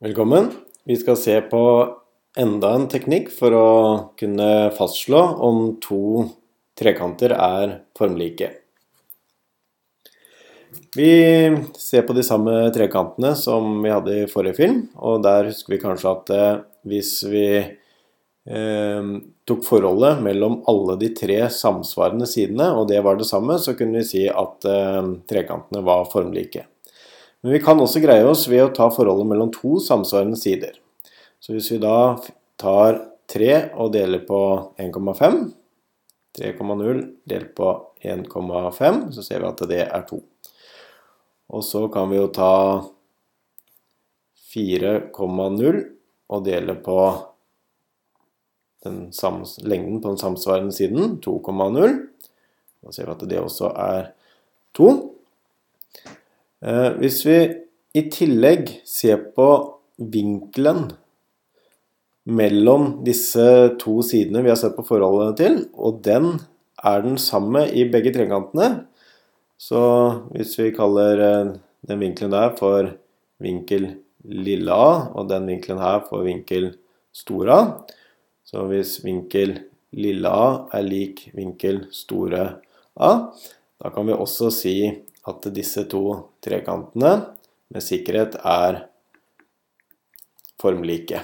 Velkommen. Vi skal se på enda en teknikk for å kunne fastslå om to trekanter er formlike. Vi ser på de samme trekantene som vi hadde i forrige film, og der husker vi kanskje at eh, hvis vi eh, tok forholdet mellom alle de tre samsvarende sidene, og det var det samme, så kunne vi si at eh, trekantene var formlike. Men vi kan også greie oss ved å ta forholdet mellom to samsvarende sider. Så hvis vi da tar 3 og deler på 1,5, 3,0 delt på 1,5, så ser vi at det er 2. Og så kan vi jo ta 4,0 og dele på lengden på den samsvarende siden, 2,0. Da ser vi at det også er 2. Eh, hvis vi i tillegg ser på vinkelen mellom disse to sidene vi har sett på forholdene til, og den er den samme i begge trekantene, så hvis vi kaller eh, den vinkelen der for vinkel lille a, og den vinkelen her for vinkel store a, så hvis vinkel lille a er lik vinkel store a, da kan vi også si at disse to trekantene med sikkerhet er formlike.